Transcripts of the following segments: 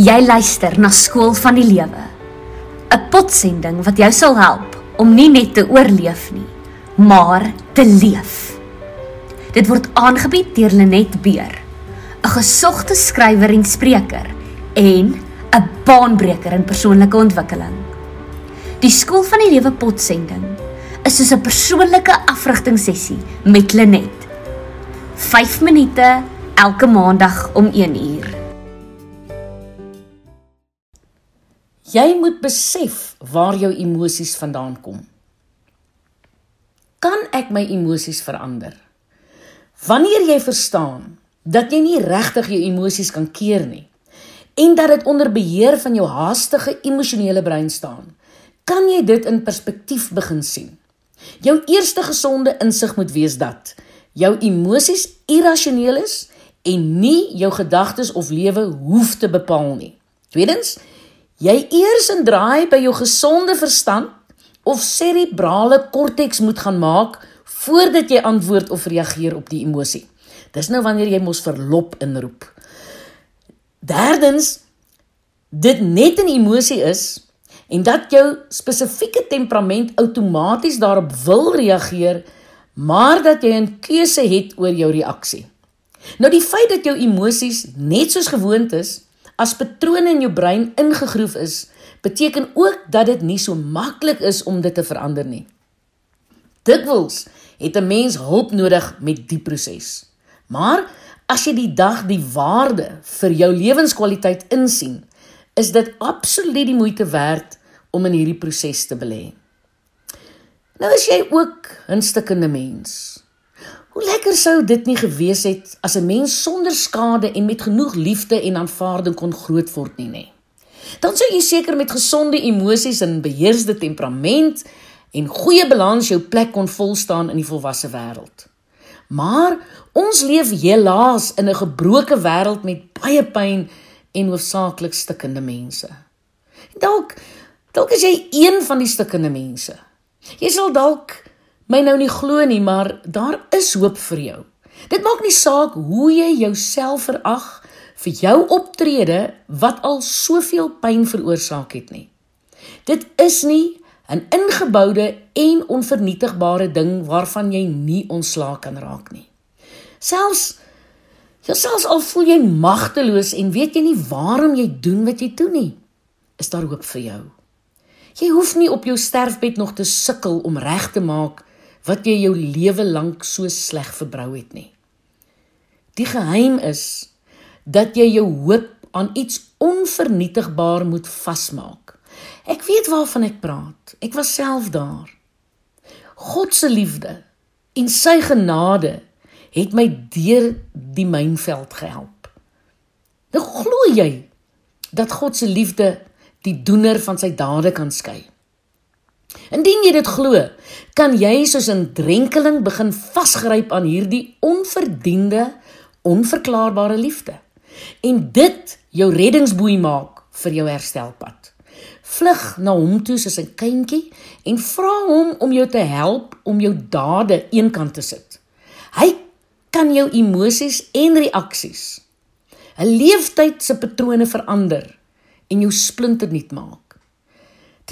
Jy luister na Skool van die Lewe. 'n Potsending wat jou sal help om nie net te oorleef nie, maar te leef. Dit word aangebied deur Lenet Beer, 'n gesogte skrywer en spreker en 'n baanbreker in persoonlike ontwikkeling. Die Skool van die Lewe Potsending is soos 'n persoonlike afrigtingsessie met Lenet. 5 minute elke maandag om 1 uur. Jy moet besef waar jou emosies vandaan kom. Kan ek my emosies verander? Wanneer jy verstaan dat jy nie regtig jou emosies kan keer nie en dat dit onder beheer van jou haastige emosionele brein staan, kan jy dit in perspektief begin sien. Jou eerste gesonde insig moet wees dat jou emosies irrasioneel is en nie jou gedagtes of lewe hoef te bepaal nie. Tweedens, jy eers 'n draai by jou gesonde verstand of serebrale korteks moet gaan maak voordat jy antwoord of reageer op die emosie. Dis nou wanneer jy mos verlop inroep. Derdens, dit net 'n emosie is en dat jou spesifieke temperament outomaties daarop wil reageer, maar dat jy 'n keuse het oor jou reaksie. Nou die feit dat jou emosies net soos gewoond is, as patrone in jou brein ingegroef is, beteken ook dat dit nie so maklik is om dit te verander nie. Dikwels het 'n mens hulp nodig met die proses. Maar as jy die dag die waarde vir jou lewenskwaliteit insien, is dit absoluut die moeite werd om in hierdie proses te belê. Nou is jy ook 'n stukkende mens. Hoe lekker sou dit nie gewees het as 'n mens sonder skade en met genoeg liefde en aanvaarding kon grootword nie, nê? Dan sou jy seker met gesonde emosies en beheersde temperament en goeie balans jou plek kon volstaan in die volwasse wêreld. Maar ons leef helaas in 'n gebroke wêreld met baie pyn en hoofsaaklik stikkende mense. Dalk dalk is jy een van die stikkende mense. Jy sal dalk my nou nie glo nie, maar daar is hoop vir jou. Dit maak nie saak hoe jy jouself verag vir jou optrede wat al soveel pyn veroorsaak het nie. Dit is nie 'n ingeboude en onvernietigbare ding waarvan jy nie ontslaak kan raak nie. Selfs jouself al voel jy magteloos en weet jy nie waarom jy doen wat jy doen nie, is daar hoop vir jou. Jy hoef nie op jou sterfbed nog te sukkel om reg te maak wat jy jou lewe lank so sleg verbrou het nie. Die geheim is dat jy jou hoop aan iets onvernietigbaar moet vasmaak. Ek weet waarvan ek praat. Ek was self daar. God se liefde en sy genade het my deur die mynveld gehelp. Nou glo jy dat God se liefde die doener van sy dade kan skei? Indien jy dit glo, kan jy soos 'n drenkeling begin vasgryp aan hierdie onverdiende, onverklaarbare liefde en dit jou reddingsboei maak vir jou herstelpad. Vlug na hom toe soos 'n kindjie en vra hom om jou te help om jou dade eenkant te sit. Hy kan jou emosies en reaksies 'n leeftyd se patrone verander en jou splinternuut maak.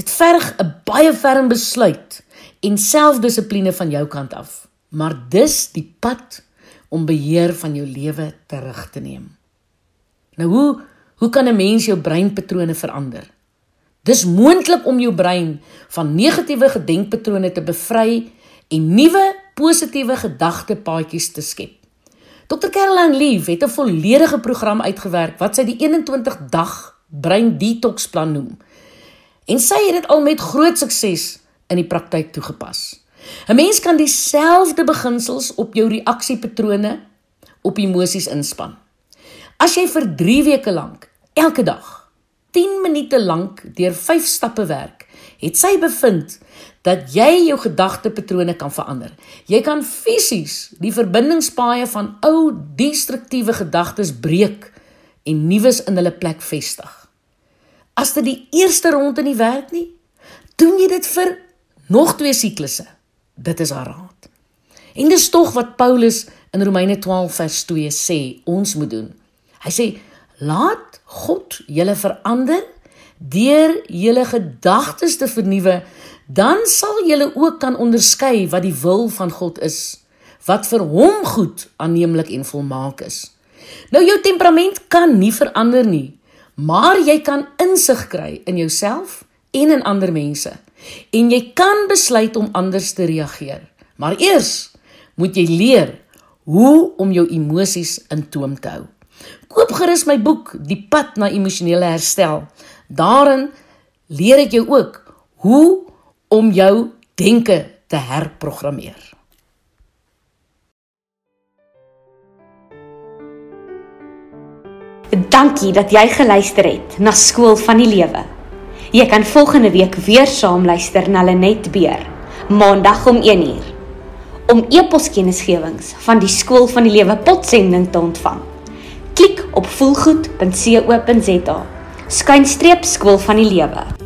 Dit verg 'n baie ferm besluit en selfdissipline van jou kant af. Maar dis die pad om beheer van jou lewe terug te neem. Nou hoe hoe kan 'n mens jou breinpatrone verander? Dis moontlik om jou brein van negatiewe gedenkpatrone te bevry en nuwe positiewe gedagtepaadjies te skep. Dr. Caroline Leaf het 'n volledige program uitgewerk wat sy die 21 dag brein detox plan noem en sy het dit al met groot sukses in die praktyk toegepas. 'n Mens kan dieselfde beginsels op jou reaksiepatrone op emosies inspann. As jy vir 3 weke lank elke dag 10 minute lank deur 5 stappe werk, het sy bevind dat jy jou gedagtepatrone kan verander. Jy kan fisies die verbindingspaaie van ou destruktiewe gedagtes breek en nuus in hulle plek vestig. As dit die eerste ronde nie werk nie, doen jy dit vir nog twee siklusse. Dit is haar raad. En dis tog wat Paulus in Romeine 12 vers 2 sê ons moet doen. Hy sê Laat God julle verander deur julle gedagtes te vernuwe, dan sal julle ook kan onderskei wat die wil van God is, wat vir hom goed, aanneemlik en volmaak is. Nou jou temperament kan nie verander nie, maar jy kan insig kry in jouself en in ander mense. En jy kan besluit om anders te reageer. Maar eers moet jy leer hoe om jou emosies in toom te hou. Koop gerus my boek Die pad na emosionele herstel. Daarin leer ek jou ook hoe om jou denke te herprogrammeer. Dankie dat jy geluister het na Skool van die Lewe. Jy kan volgende week weer saam luister na Lenet Beer, Maandag om 1uur. Om e-poskennisgewings van die Skool van die Lewe potsending te ontvang, klik op voelgoed.co.za. Skynstreep Skool van die Lewe.